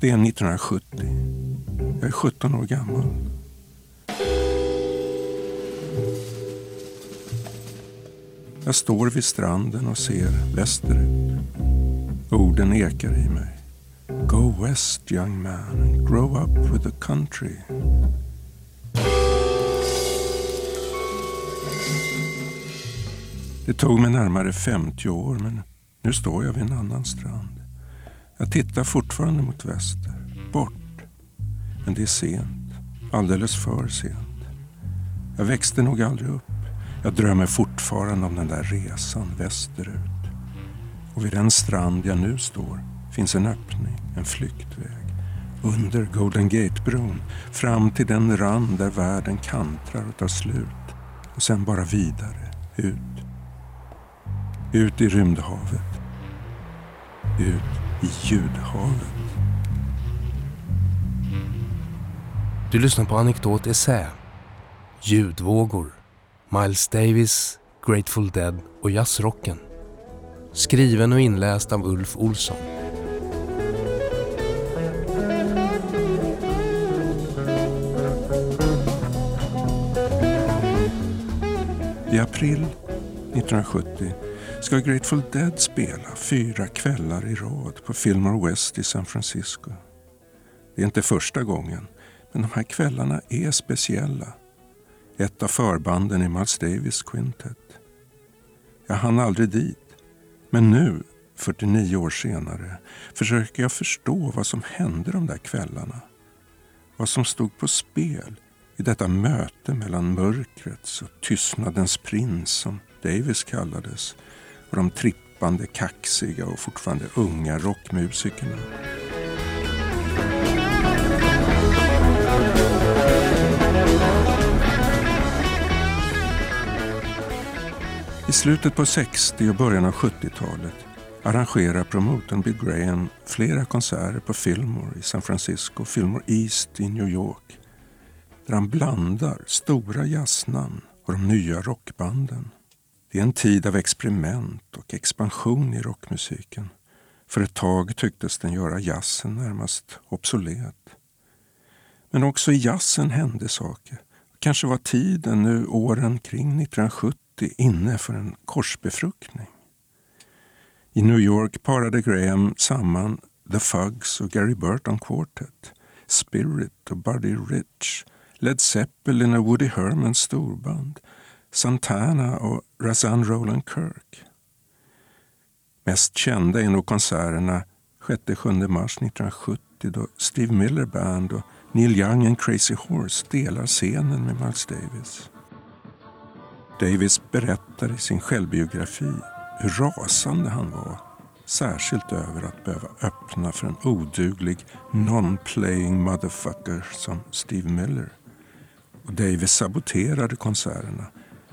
Det är 1970. Jag är 17 år gammal. Jag står vid stranden och ser västerut. Orden ekar i mig. Go west young man and grow up with the country. Det tog mig närmare 50 år men nu står jag vid en annan strand. Jag tittar fortfarande mot väster, bort. Men det är sent, alldeles för sent. Jag växte nog aldrig upp. Jag drömmer fortfarande om den där resan västerut. Och vid den strand jag nu står finns en öppning, en flyktväg. Under Golden Gate-bron, fram till den rand där världen kantrar och tar slut. Och sen bara vidare, ut. Ut i rymdhavet. Ut i ljudhavet. Du lyssnar på Anekdot Essä. Ljudvågor. Miles Davis, Grateful Dead och jazzrocken. Skriven och inläst av Ulf Olsson. I april 1970 ska Grateful Dead spela fyra kvällar i rad på Fillmore West i San Francisco. Det är inte första gången, men de här kvällarna är speciella. Ett av förbanden i Miles Davis Quintet. Jag hann aldrig dit, men nu, 49 år senare, försöker jag förstå vad som hände de där kvällarna. Vad som stod på spel i detta möte mellan mörkrets och tystnadens prins som Davis kallades och de trippande, kaxiga och fortfarande unga rockmusikerna. I slutet på 60 och början av 70-talet arrangerar promotorn Bill Graham flera konserter på Fillmore i San Francisco och Fillmore East i New York där han blandar stora jazznamn och de nya rockbanden. Det är en tid av experiment och expansion i rockmusiken. För ett tag tycktes den göra jazzen närmast obsolet. Men också i jazzen hände saker. Kanske var tiden nu åren kring 1970 inne för en korsbefruktning. I New York parade Graham samman The Fugs och Gary Burton Quartet, Spirit och Buddy Rich, Led Zeppelin och Woody Hermans storband, Santana och Razan Roland Kirk. Mest kända är nog konserterna 6-7 mars 1970 då Steve Miller Band och Neil Young and Crazy Horse delar scenen med Miles Davis. Davis berättar i sin självbiografi hur rasande han var särskilt över att behöva öppna för en oduglig non-playing motherfucker som Steve Miller. Och Davis saboterade konserterna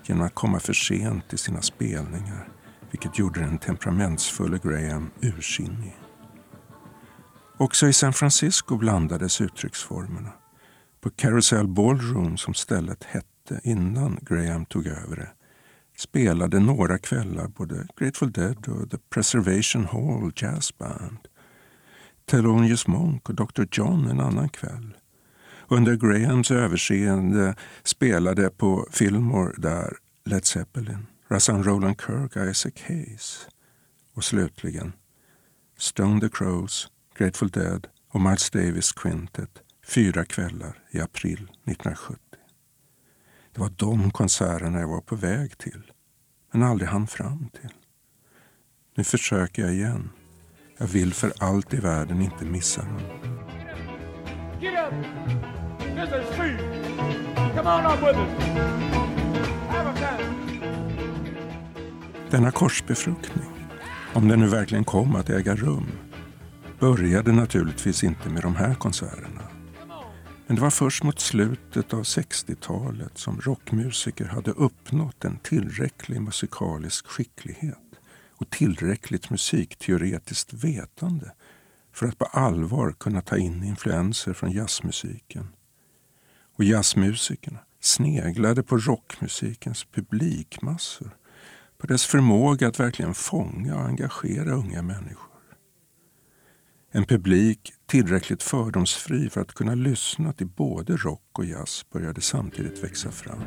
genom att komma för sent till sina spelningar vilket gjorde den temperamentsfulle Graham ursinnig. Också i San Francisco blandades uttrycksformerna. På Carousel Ballroom, som stället hette innan Graham tog över det, spelade några kvällar både Grateful Dead och The Preservation Hall Jazz Band. Thelonious Monk och Dr John en annan kväll. Under Grahams överseende spelade på Fillmore där Led Zeppelin, Razan Roland Kirk, Isaac Hayes och slutligen Stone the Crows, Grateful Dead och Miles Davis Quintet fyra kvällar i april 1970. Det var de konserterna jag var på väg till, men aldrig hann fram till. Nu försöker jag igen. Jag vill för allt i världen inte missa dem. This is. Come on up with us. Have a time. Denna korsbefruktning, om den nu verkligen kom att äga rum, började naturligtvis inte med de här konserterna. Men det var först mot slutet av 60-talet som rockmusiker hade uppnått en tillräcklig musikalisk skicklighet och tillräckligt musikteoretiskt vetande för att på allvar kunna ta in influenser från jazzmusiken. Och jazzmusikerna sneglade på rockmusikens publikmassor, på dess förmåga att verkligen fånga och engagera unga människor. En publik tillräckligt fördomsfri för att kunna lyssna till både rock och jazz började samtidigt växa fram.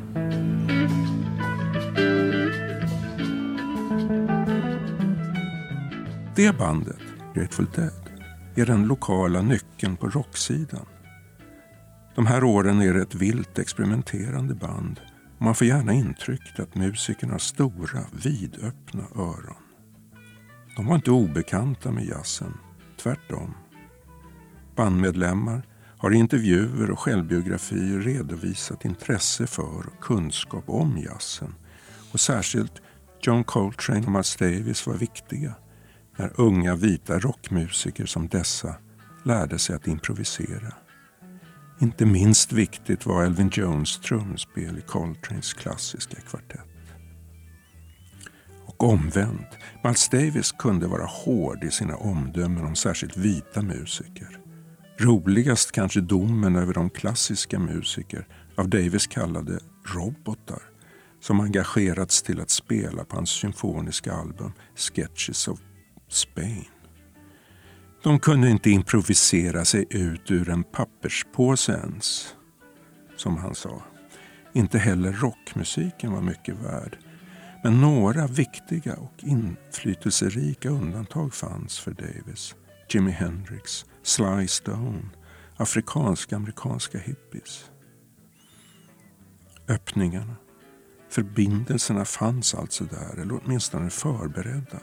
Det bandet, Grateful Dead, är den lokala nyckeln på rocksidan. De här åren är det ett vilt experimenterande band och man får gärna intrycket att musikerna har stora, vidöppna öron. De var inte obekanta med jazzen, tvärtom. Bandmedlemmar har i intervjuer och självbiografier redovisat intresse för och kunskap om jazzen. Och särskilt John Coltrane och Miles Davis var viktiga när unga vita rockmusiker som dessa lärde sig att improvisera. Inte minst viktigt var Elvin Jones trumspel i Coltranes klassiska kvartett. Och omvänt, Miles Davis kunde vara hård i sina omdömen om särskilt vita musiker. Roligast kanske domen över de klassiska musiker av Davis kallade robotar som engagerats till att spela på hans symfoniska album Sketches of Spain. De kunde inte improvisera sig ut ur en papperspåse ens, som han sa. Inte heller rockmusiken var mycket värd. Men några viktiga och inflytelserika undantag fanns för Davis. Jimi Hendrix, Sly Stone, afrikanska-amerikanska hippies. Öppningarna, förbindelserna fanns alltså där, eller åtminstone förberedda.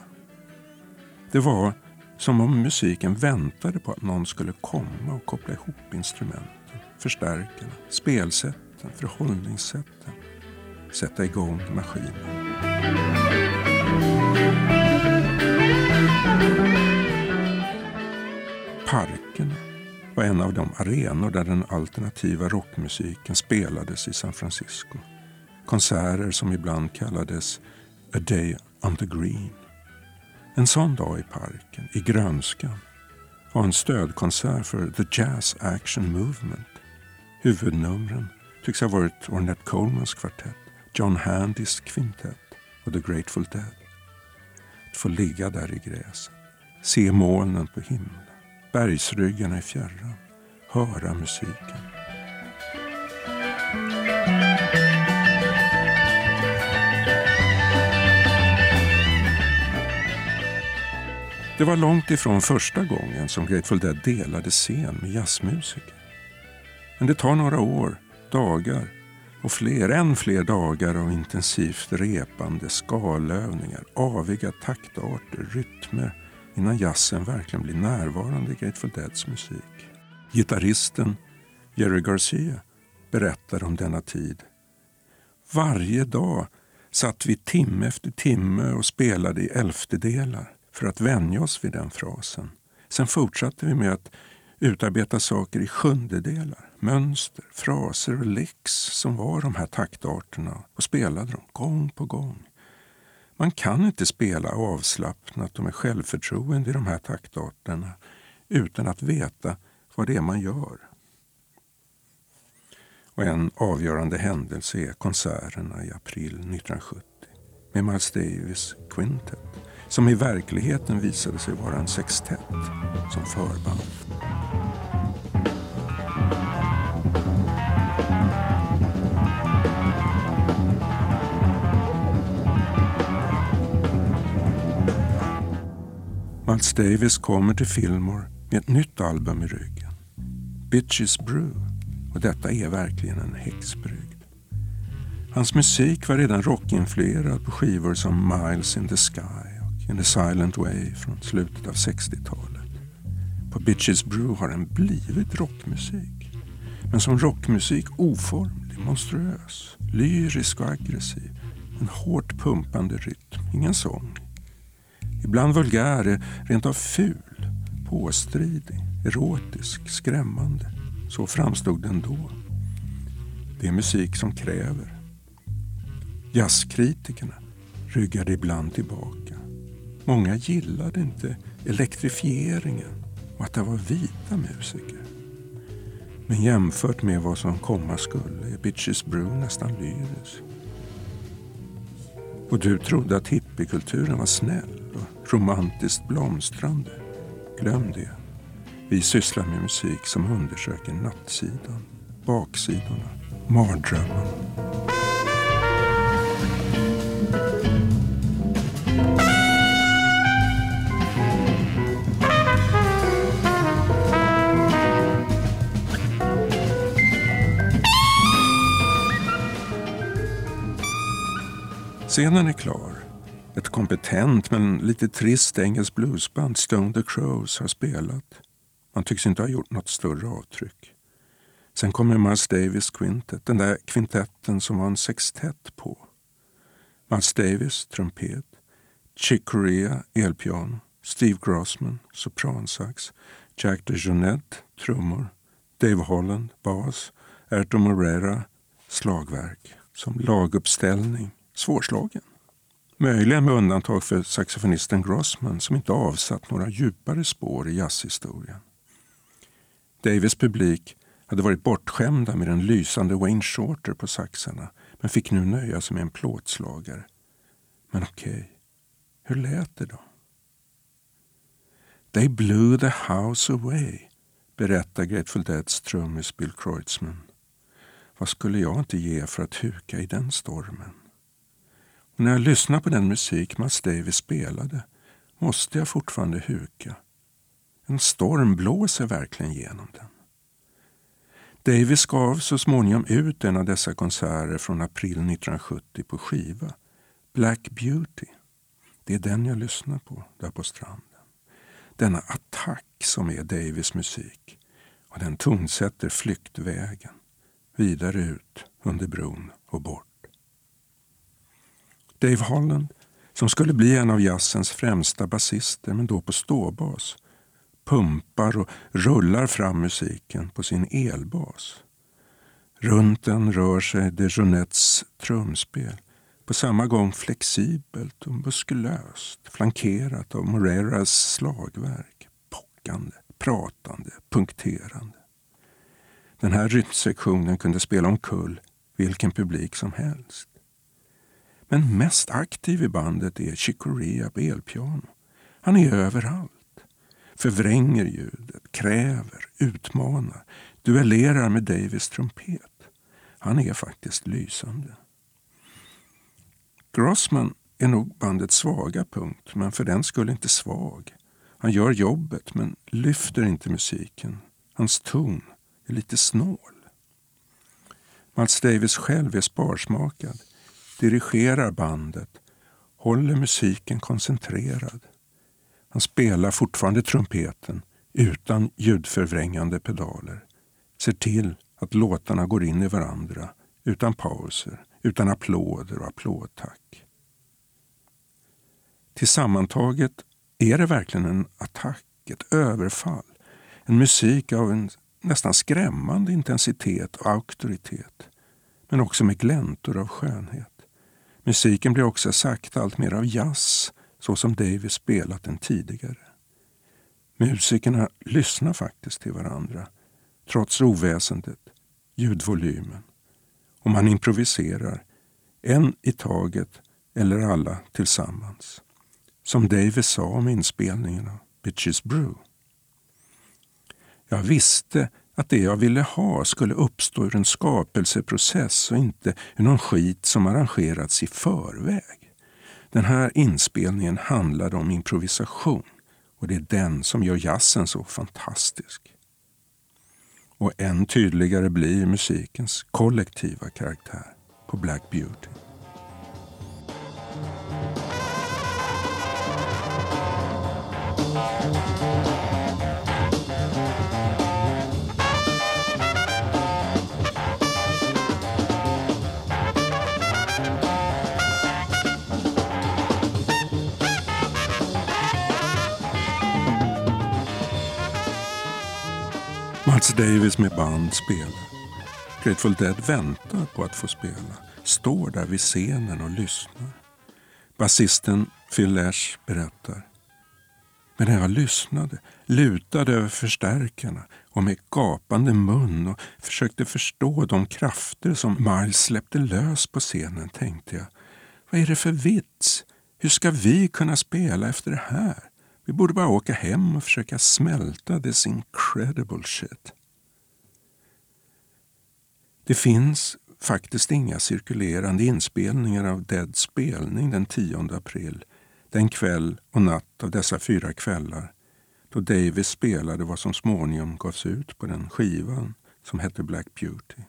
Det var som om musiken väntade på att någon skulle komma och koppla ihop instrumenten, förstärkarna, spelsätten, förhållningssätten. Sätta igång maskinen. Parkerna var en av de arenor där den alternativa rockmusiken spelades i San Francisco. Konserter som ibland kallades A Day on the Green. En sån dag i parken, i grönskan, var en stödkonsert för The Jazz Action Movement. Huvudnumren tycks ha varit Ornette Colemans kvartett, John Handys kvintett och The Grateful Dead. Att få ligga där i gräset, se molnen på himlen, bergsryggarna i fjärran, höra musiken. Det var långt ifrån första gången som Grateful Dead delade scen med jazzmusiker. Men det tar några år, dagar och fler, än fler dagar av intensivt repande, skalövningar, aviga taktarter, rytmer innan jazzen verkligen blir närvarande i Grateful Deads musik. Gitarristen Jerry Garcia berättar om denna tid. Varje dag satt vi timme efter timme och spelade i elftedelar för att vänja oss vid den frasen. Sen fortsatte vi med att utarbeta saker i sjundedelar, mönster, fraser och licks som var de här taktarterna och spelade dem gång på gång. Man kan inte spela avslappnat och med självförtroende i de här taktarterna utan att veta vad det är man gör. Och en avgörande händelse är konserterna i april 1970 med Miles Davis Quintet som i verkligheten visade sig vara en sextett som förband. Miles Davis kommer till Fillmore med ett nytt album i ryggen. Bitches Brew. Och detta är verkligen en häxbrygd. Hans musik var redan rockinfluerad på skivor som Miles in the Sky in a Silent Way från slutet av 60-talet. På Bitches Brew har den blivit rockmusik. Men som rockmusik oformlig, monstruös, lyrisk och aggressiv. En hårt pumpande rytm, ingen sång. Ibland vulgär, rent av ful, påstridig, erotisk, skrämmande. Så framstod den då. Det är musik som kräver. Jazzkritikerna ryggade ibland tillbaka. Många gillade inte elektrifieringen och att det var vita musiker. Men jämfört med vad som komma skulle är Bitches Brew nästan lyrisk. Och du trodde att hippiekulturen var snäll och romantiskt blomstrande. Glöm det. Vi sysslar med musik som undersöker nattsidan, baksidorna, mardrömmarna. Scenen är klar. Ett kompetent men lite trist engelskt bluesband, Stone the Crows, har spelat. Man tycks inte ha gjort något större avtryck. Sen kommer Miles Davis Quintet, den där kvintetten som var en sextett på. Miles Davis, trumpet. Chick Corea, elpiano. Steve Grossman, sopransax. Jack DeJohnette, trummor. Dave Holland, bas. Erto Morera, slagverk. Som laguppställning svårslagen. Möjligen med undantag för saxofonisten Grossman som inte avsatt några djupare spår i jazzhistorien. Davis publik hade varit bortskämda med den lysande Wayne Shorter på saxarna men fick nu nöja sig med en plåtslagare. Men okej, okay. hur lät det då? They blew the house away, berättar Grateful Deads trummis Bill Kreutzmann. Vad skulle jag inte ge för att huka i den stormen? När jag lyssnar på den musik Miles Davis spelade måste jag fortfarande huka. En storm blåser verkligen genom den. Davis gav så småningom ut en av dessa konserter från april 1970 på skiva. Black Beauty. Det är den jag lyssnar på där på stranden. Denna attack som är Davis musik. Och den tonsätter flyktvägen. Vidare ut under bron och bort. Dave Holland, som skulle bli en av jazzens främsta basister, men då på ståbas, pumpar och rullar fram musiken på sin elbas. Runt den rör sig Dejonettes trumspel, på samma gång flexibelt och muskulöst, flankerat av Moreras slagverk, pockande, pratande, punkterande. Den här rytmsektionen kunde spela omkull vilken publik som helst. Men mest aktiv i bandet är Chick Corea på elpiano. Han är överallt. Förvränger ljudet, kräver, utmanar, duellerar med Davis trumpet. Han är faktiskt lysande. Grossman är nog bandets svaga punkt, men för den skull inte svag. Han gör jobbet, men lyfter inte musiken. Hans ton är lite snål. Miles Davis själv är sparsmakad dirigerar bandet, håller musiken koncentrerad. Han spelar fortfarande trumpeten utan ljudförvrängande pedaler. Ser till att låtarna går in i varandra utan pauser, utan applåder och applådtack. Tillsammantaget är det verkligen en attack, ett överfall. En musik av en nästan skrämmande intensitet och auktoritet. Men också med gläntor av skönhet. Musiken blir också sakta allt mer av jazz, så som Davis spelat den tidigare. Musikerna lyssnar faktiskt till varandra, trots oväsendet, ljudvolymen. Och man improviserar, en i taget eller alla tillsammans. Som Davis sa om inspelningen av Bitches Brew. Jag visste att det jag ville ha skulle uppstå ur en skapelseprocess och inte ur någon skit som arrangerats i förväg. Den här inspelningen handlade om improvisation och det är den som gör jazzen så fantastisk. Och än tydligare blir musikens kollektiva karaktär på Black Beauty. Mats Davis med band spelar. Grateful Dead väntar på att få spela. Står där vid scenen och lyssnar. Basisten Phil Lash berättar. Men när jag lyssnade, lutade över förstärkarna och med gapande mun och försökte förstå de krafter som Miles släppte lös på scenen tänkte jag, vad är det för vits? Hur ska vi kunna spela efter det här? Vi borde bara åka hem och försöka smälta this incredible shit. Det finns faktiskt inga cirkulerande inspelningar av Deads spelning den 10 april, den kväll och natt av dessa fyra kvällar då Davis spelade vad som småningom gavs ut på den skivan som hette Black Beauty.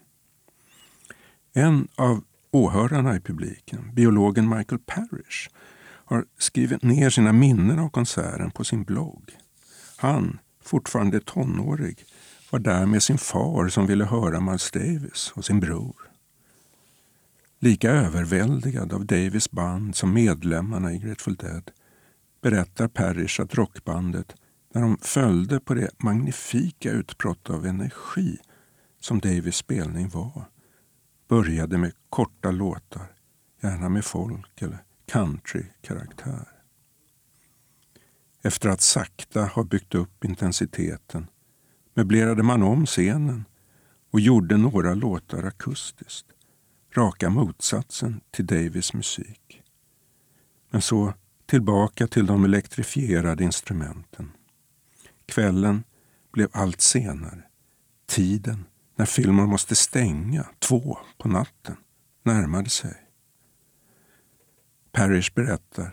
En av åhörarna i publiken, biologen Michael Parrish, har skrivit ner sina minnen av konserten på sin blogg. Han, fortfarande tonårig, var där med sin far som ville höra Miles Davis och sin bror. Lika överväldigad av Davis band som medlemmarna i Grateful Dead berättar Parrish att rockbandet, när de följde på det magnifika utbrott av energi som Davis spelning var, började med korta låtar, gärna med folk eller country-karaktär. Efter att sakta ha byggt upp intensiteten möblerade man om scenen och gjorde några låtar akustiskt. Raka motsatsen till Davis musik. Men så tillbaka till de elektrifierade instrumenten. Kvällen blev allt senare. Tiden när filmen måste stänga, två på natten, närmade sig. Parrish berättar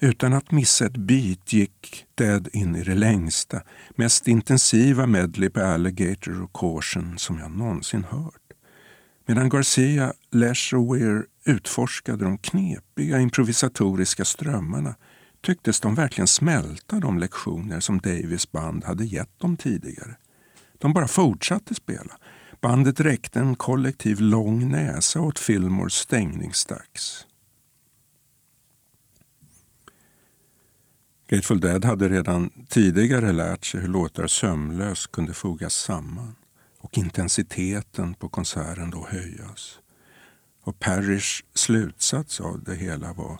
utan att missa ett beat gick Dead in i det längsta, mest intensiva medley på Alligator och Caution som jag någonsin hört. Medan Garcia, Lesh och Weir utforskade de knepiga improvisatoriska strömmarna tycktes de verkligen smälta de lektioner som Davis band hade gett dem tidigare. De bara fortsatte spela. Bandet räckte en kollektiv lång näsa åt Fillmores stängningsdags. Grateful Dead hade redan tidigare lärt sig hur låtar sömlöst kunde fogas samman och intensiteten på konserten då höjas. Och Parrish slutsats av det hela var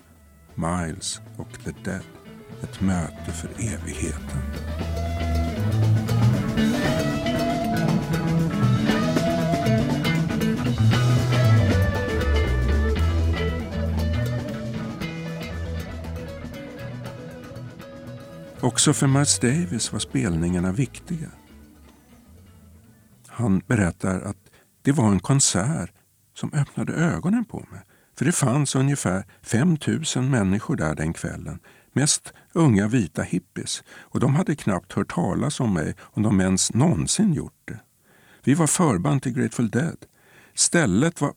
Miles och The Dead, ett möte för evigheten. Också för Miles Davis var spelningarna viktiga. Han berättar att det var en konsert som öppnade ögonen på mig. För det fanns ungefär 5000 människor där den kvällen. Mest unga vita hippies. Och de hade knappt hört talas om mig om de ens någonsin gjort det. Vi var förband till Grateful Dead. Stället var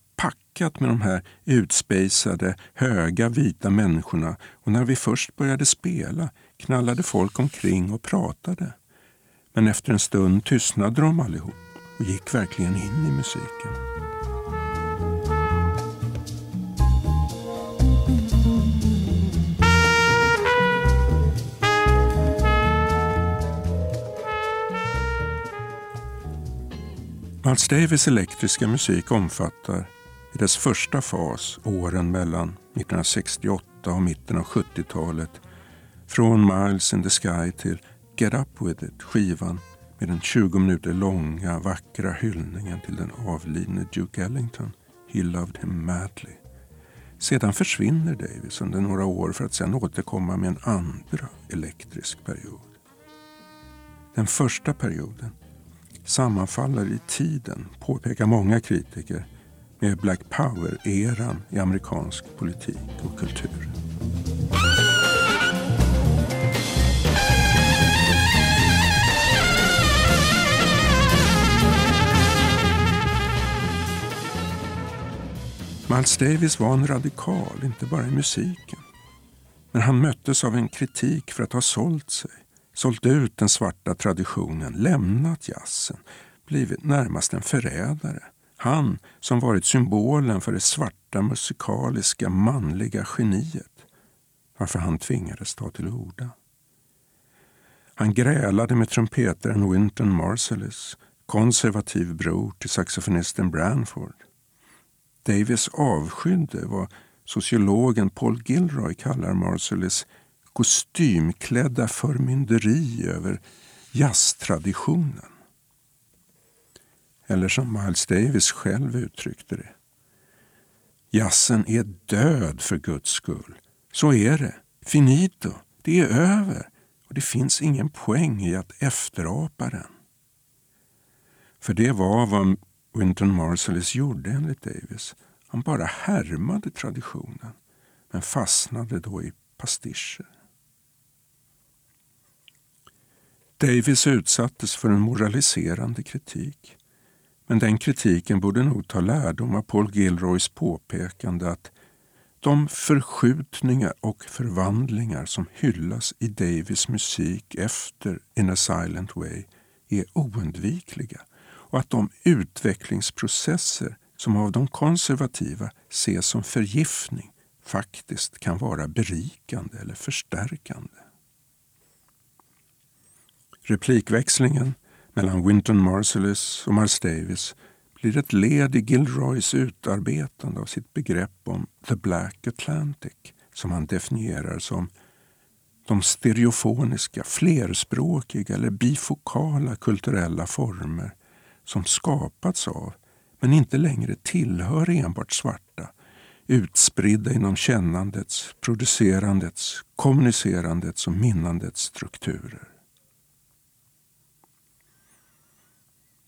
lyckat med de här utspejsade, höga vita människorna och när vi först började spela knallade folk omkring och pratade. Men efter en stund tystnade de allihop och gick verkligen in i musiken. Miles Davis elektriska musik omfattar i dess första fas åren mellan 1968 och mitten av 70-talet från Miles in the Sky till Get Up With It, skivan med den 20 minuter långa vackra hyllningen till den avlidne Duke Ellington. He loved him madly. Sedan försvinner Davis under några år för att sedan återkomma med en andra elektrisk period. Den första perioden sammanfaller i tiden, påpekar många kritiker, med Black Power-eran i amerikansk politik och kultur. Miles Davis var en radikal, inte bara i musiken. Men han möttes av en kritik för att ha sålt sig. Sålt ut den svarta traditionen, lämnat jazzen, blivit närmast en förrädare. Han som varit symbolen för det svarta musikaliska manliga geniet. Varför han tvingades ta till orda. Han grälade med trumpetaren Winton Marsalis, konservativ bror till saxofonisten Branford. Davis avskydde vad sociologen Paul Gilroy kallar Marsalis kostymklädda förmynderi över jazztraditionen. Eller som Miles Davis själv uttryckte det. Jazzen är död för Guds skull. Så är det. Finito. Det är över. och det finns ingen poäng i att efterapa den. För det var vad Winton Marsalis gjorde enligt Davis. Han bara härmade traditionen men fastnade då i pastischer. Davis utsattes för en moraliserande kritik. Men den kritiken borde nog ta lärdom av Paul Gilroys påpekande att de förskjutningar och förvandlingar som hyllas i Davis musik efter In a silent way är oundvikliga och att de utvecklingsprocesser som av de konservativa ses som förgiftning faktiskt kan vara berikande eller förstärkande. Replikväxlingen mellan Winton Marsalis och Miles Davis blir ett led i Gilroys utarbetande av sitt begrepp om the black Atlantic som han definierar som de stereofoniska, flerspråkiga eller bifokala kulturella former som skapats av, men inte längre tillhör enbart svarta, utspridda inom kännandets, producerandets, kommunicerandets och minnandets strukturer.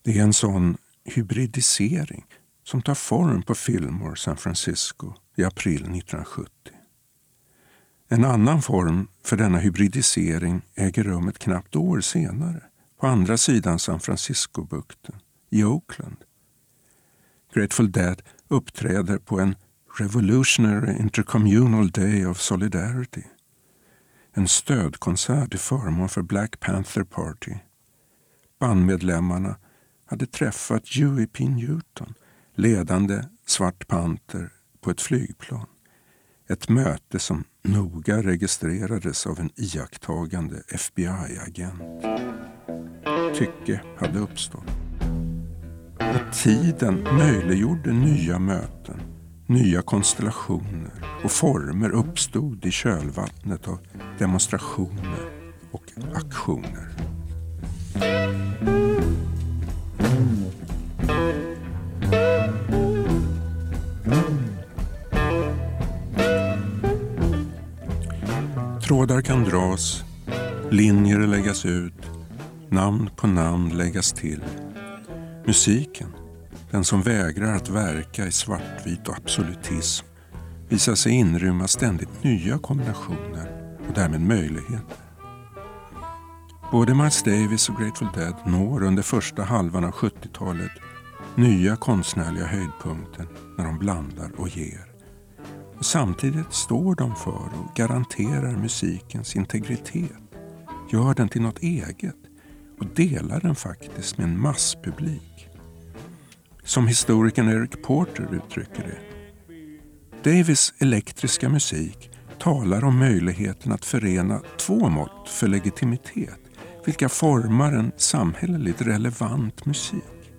Det är en sån hybridisering som tar form på Fillmore San Francisco i april 1970. En annan form för denna hybridisering äger rum ett knappt år senare på andra sidan San Francisco-bukten, i Oakland. Grateful Dead uppträder på en Revolutionary Intercommunal Day of Solidarity. En stödkonsert till förmån för Black Panther Party. Bandmedlemmarna hade träffat Huey P. Newton, ledande Svart Panter, på ett flygplan. Ett möte som noga registrerades av en iakttagande FBI-agent. Tycke hade uppstått. Och tiden möjliggjorde nya möten, nya konstellationer och former uppstod i kölvattnet av demonstrationer och aktioner. Trådar kan dras, linjer läggas ut, namn på namn läggas till. Musiken, den som vägrar att verka i svartvit och absolutism, visar sig inrymma ständigt nya kombinationer och därmed möjligheter. Både Miles Davis och Grateful Dead når under första halvan av 70-talet nya konstnärliga höjdpunkter när de blandar och ger. Och samtidigt står de för och garanterar musikens integritet, gör den till något eget och delar den faktiskt med en masspublik. Som historikern Eric Porter uttrycker det. Davis elektriska musik talar om möjligheten att förena två mått för legitimitet vilka formar en samhälleligt relevant musik.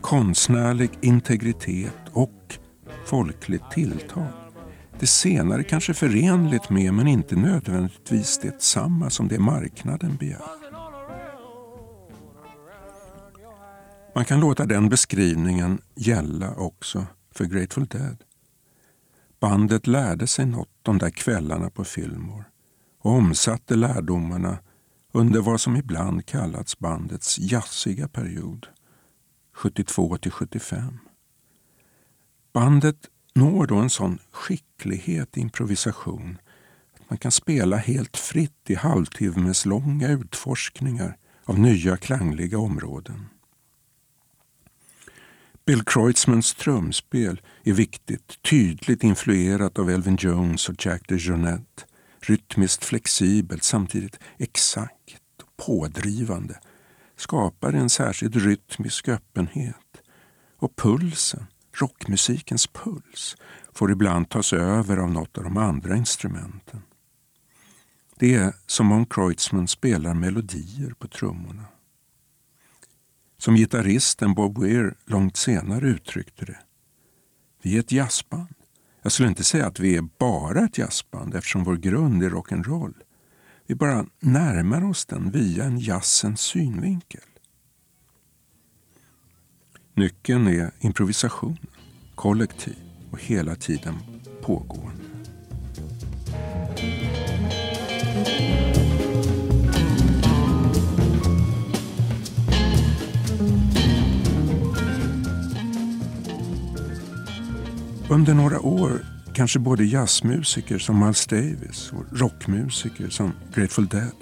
Konstnärlig integritet och folkligt tilltal. Det senare kanske förenligt med men inte nödvändigtvis detsamma som det marknaden begär. Man kan låta den beskrivningen gälla också för Grateful Dead. Bandet lärde sig något de där kvällarna på Fillmore och omsatte lärdomarna under vad som ibland kallats bandets jazziga period, 72 till 75. Bandet når då en sån skicklighet i improvisation att man kan spela helt fritt i halvtimmeslånga utforskningar av nya klangliga områden. Bill Kreutzmans trumspel är viktigt, tydligt influerat av Elvin Jones och Jack DeJohnette rytmiskt flexibelt samtidigt exakt och pådrivande skapar en särskild rytmisk öppenhet. Och pulsen, rockmusikens puls, får ibland tas över av något av de andra instrumenten. Det är som om Kreutzmann spelar melodier på trummorna. Som gitarristen Bob Weir långt senare uttryckte det. Vi är ett jazzband. Jag skulle inte säga att vi är bara ett jazzband eftersom vår grund är rock'n'roll. Vi bara närmar oss den via en jazzens synvinkel. Nyckeln är improvisation, kollektiv och hela tiden pågående. Under några år kanske både jazzmusiker som Miles Davis och rockmusiker som Grateful Dead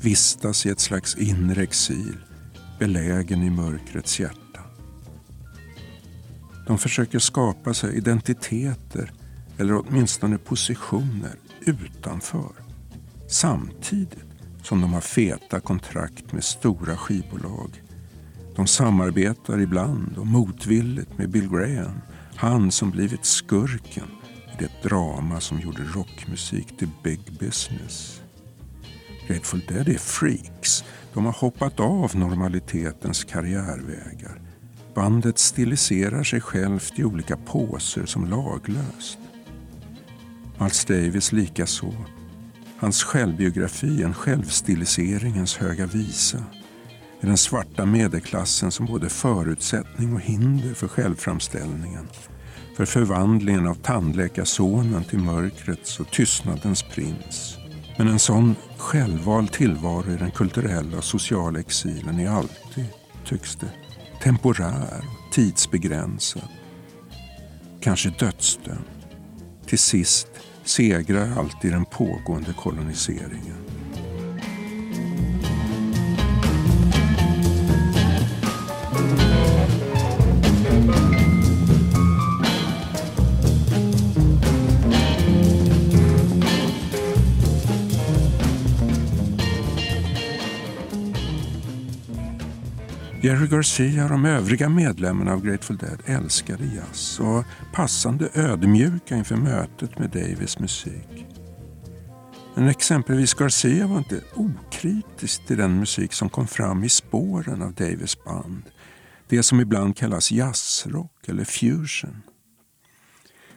vistas i ett slags inre exil belägen i mörkrets hjärta de försöker skapa sig identiteter eller åtminstone positioner utanför samtidigt som de har feta kontrakt med stora skivbolag. De samarbetar ibland och motvilligt med Bill Graham, han som blivit skurken i det drama som gjorde rockmusik till big business. Grateful Dead är freaks. De har hoppat av normalitetens karriärvägar. Bandet stiliserar sig självt i olika poser som laglöst. Miles Davis likaså. Hans självbiografi, en självstiliseringens höga visa, är den svarta medelklassen som både förutsättning och hinder för självframställningen, för förvandlingen av tandläkarsonen till mörkrets och tystnadens prins. Men en sån självvald tillvaro i den kulturella och sociala exilen är alltid, tycks det, temporär och tidsbegränsad. Kanske dödsdömd. Till sist segrar alltid den pågående koloniseringen. Jerry Garcia och de övriga medlemmarna av Grateful Dead älskade jazz och var passande ödmjuka inför mötet med Davis musik. Men exempelvis Garcia var inte okritisk till den musik som kom fram i spåren av Davis band. Det som ibland kallas jazzrock eller fusion.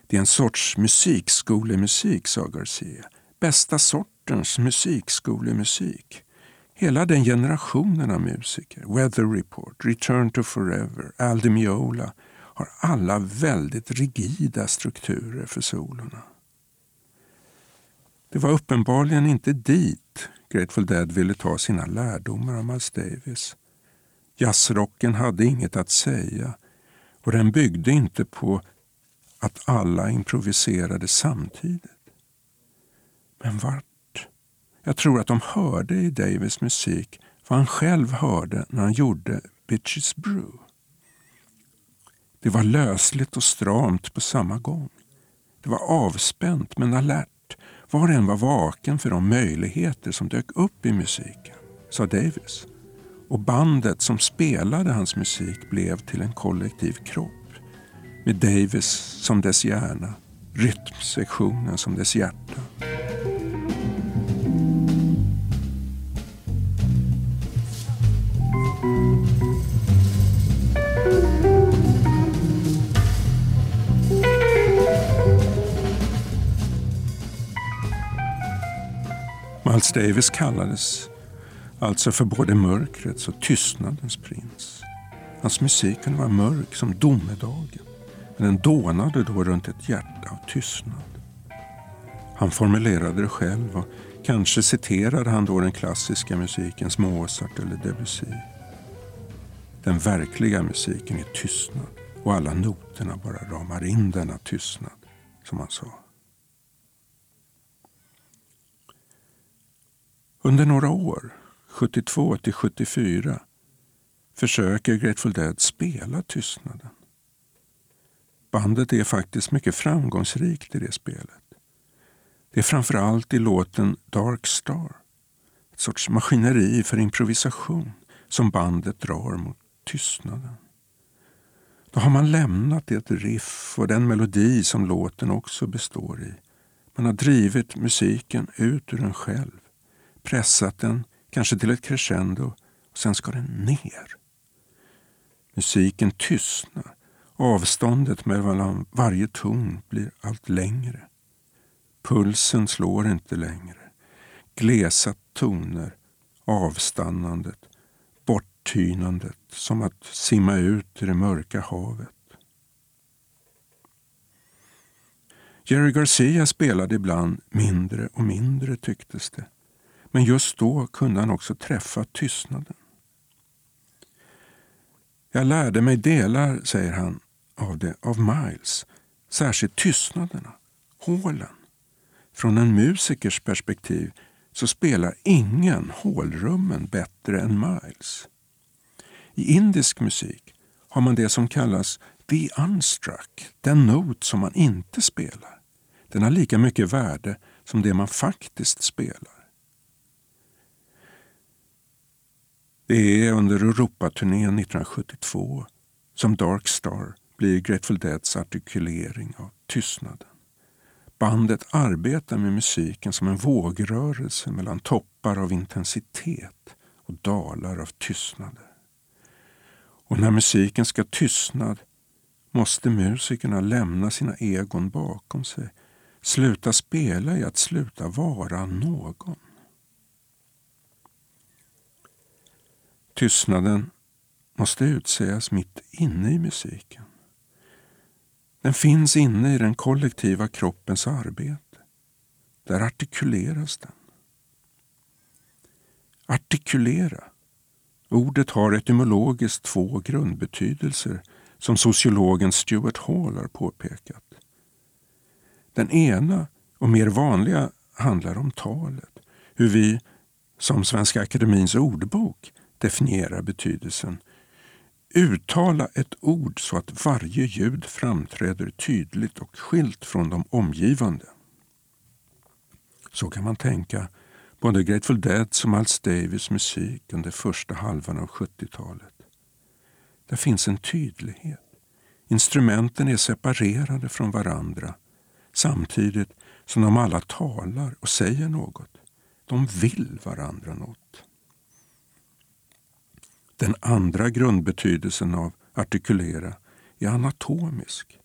Det är en sorts musikskolemusik, sa Garcia. Bästa sortens musikskolemusik. Hela den generationen av musiker, Weather Report, Return to Forever, Al Di Meola, har alla väldigt rigida strukturer för solorna. Det var uppenbarligen inte dit Grateful Dead ville ta sina lärdomar av Miles Davis. Jazzrocken hade inget att säga och den byggde inte på att alla improviserade samtidigt. Men vart jag tror att de hörde i Davis musik vad han själv hörde när han gjorde Bitches Brew. Det var lösligt och stramt på samma gång. Det var avspänt men alert. Var och en var vaken för de möjligheter som dök upp i musiken, sa Davis. Och bandet som spelade hans musik blev till en kollektiv kropp. Med Davis som dess hjärna, rytmsektionen som dess hjärta. Miles Davis kallades alltså för både mörkrets och tystnadens prins. Hans musik kunde vara mörk som domedagen, men den dånade då runt ett hjärta av tystnad. Han formulerade det själv och kanske citerade han då den klassiska musikens Mozart eller Debussy. Den verkliga musiken är tystnad och alla noterna bara ramar in denna tystnad, som han sa. Under några år, 72 till 74, försöker Grateful Dead spela tystnaden. Bandet är faktiskt mycket framgångsrikt i det spelet. Det är framförallt i låten Dark Star, ett sorts maskineri för improvisation som bandet drar mot tystnaden. Då har man lämnat det riff och den melodi som låten också består i. Man har drivit musiken ut ur en själv pressat den, kanske till ett crescendo, och sen ska den ner. Musiken tystnar. Avståndet mellan varje ton blir allt längre. Pulsen slår inte längre. Glesa toner, avstannandet, borttynandet, som att simma ut i det mörka havet. Jerry Garcia spelade ibland mindre och mindre tycktes det. Men just då kunde han också träffa tystnaden. Jag lärde mig delar, säger han, av det av Miles. särskilt tystnaderna, hålen. Från en musikers perspektiv så spelar ingen hålrummen bättre än Miles. I indisk musik har man det som kallas the unstruck, den not som man inte spelar. Den har lika mycket värde som det man faktiskt spelar. Det är under Europaturnén 1972 som Dark Star blir Grateful Deads artikulering av tystnaden. Bandet arbetar med musiken som en vågrörelse mellan toppar av intensitet och dalar av tystnader. Och när musiken ska tystnad måste musikerna lämna sina egon bakom sig, sluta spela i att sluta vara någon. Tystnaden måste utsägas mitt inne i musiken. Den finns inne i den kollektiva kroppens arbete. Där artikuleras den. Artikulera. Ordet har etymologiskt två grundbetydelser som sociologen Stuart Hall har påpekat. Den ena och mer vanliga handlar om talet. Hur vi, som Svenska Akademins ordbok, definierar betydelsen. Uttala ett ord så att varje ljud framträder tydligt och skilt från de omgivande. Så kan man tänka både Grateful Dead och Miles Davis musik under första halvan av 70-talet. Där finns en tydlighet. Instrumenten är separerade från varandra samtidigt som de alla talar och säger något. De vill varandra något. Den andra grundbetydelsen av artikulera är anatomisk.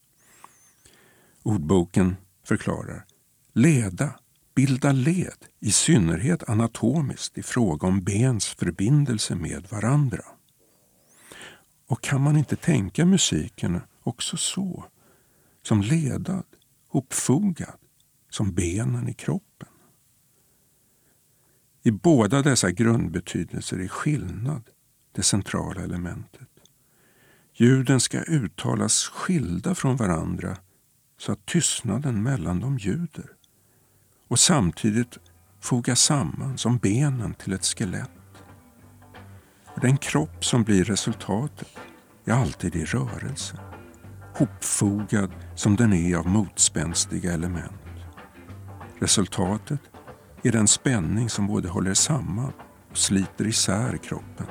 Ordboken förklarar leda, bilda led, i synnerhet anatomiskt i fråga om bens förbindelse med varandra. Och kan man inte tänka musiken också så, som ledad, hopfogad, som benen i kroppen? I båda dessa grundbetydelser är skillnad det centrala elementet. Ljuden ska uttalas skilda från varandra så att tystnaden mellan dem ljuder och samtidigt fogas samman som benen till ett skelett. Den kropp som blir resultatet är alltid i rörelse, hopfogad som den är av motspänstiga element. Resultatet är den spänning som både håller samman och sliter isär kroppen.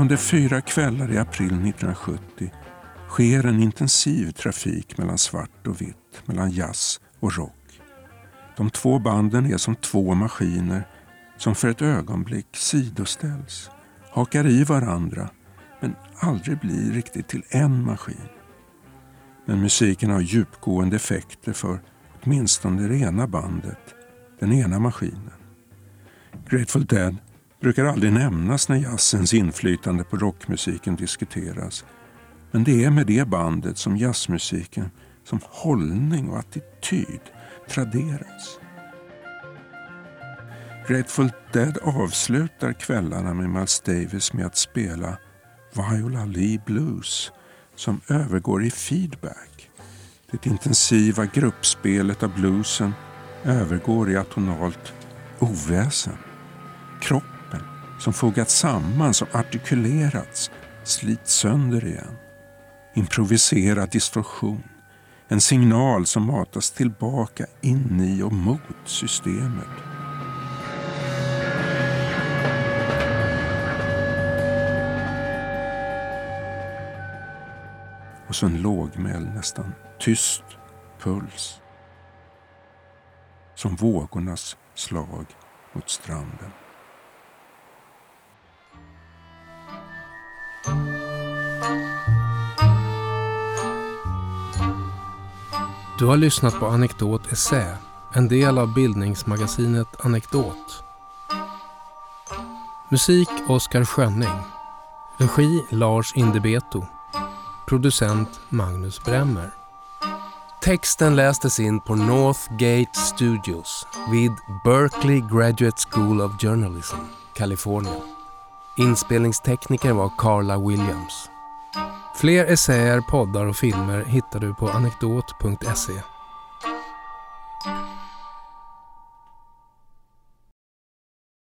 Under fyra kvällar i april 1970 sker en intensiv trafik mellan svart och vitt, mellan jazz och rock. De två banden är som två maskiner som för ett ögonblick sidoställs, hakar i varandra men aldrig blir riktigt till en maskin. Men musiken har djupgående effekter för åtminstone det ena bandet, den ena maskinen. Grateful Dead brukar aldrig nämnas när jazzens inflytande på rockmusiken diskuteras. Men det är med det bandet som jazzmusiken som hållning och attityd traderas. Grateful Dead avslutar kvällarna med Miles Davis med att spela Viola Lee Blues som övergår i feedback. Det intensiva gruppspelet av bluesen övergår i atonalt oväsen. Kroppen som fogats samman, som artikulerats, slits sönder igen. Improviserad distorsion. En signal som matas tillbaka in i och mot systemet. Och så en lågmäld, nästan tyst puls. Som vågornas slag mot stranden. Du har lyssnat på Anekdot Essä en del av bildningsmagasinet Anekdot. Musik Oskar Schönning. Regi Lars Indebeto. Producent Magnus Bremmer. Texten lästes in på Northgate Studios vid Berkeley Graduate School of Journalism, Kalifornien. Inspelningstekniker var Carla Williams. Fler essäer, poddar och filmer hittar du på anekdot.se.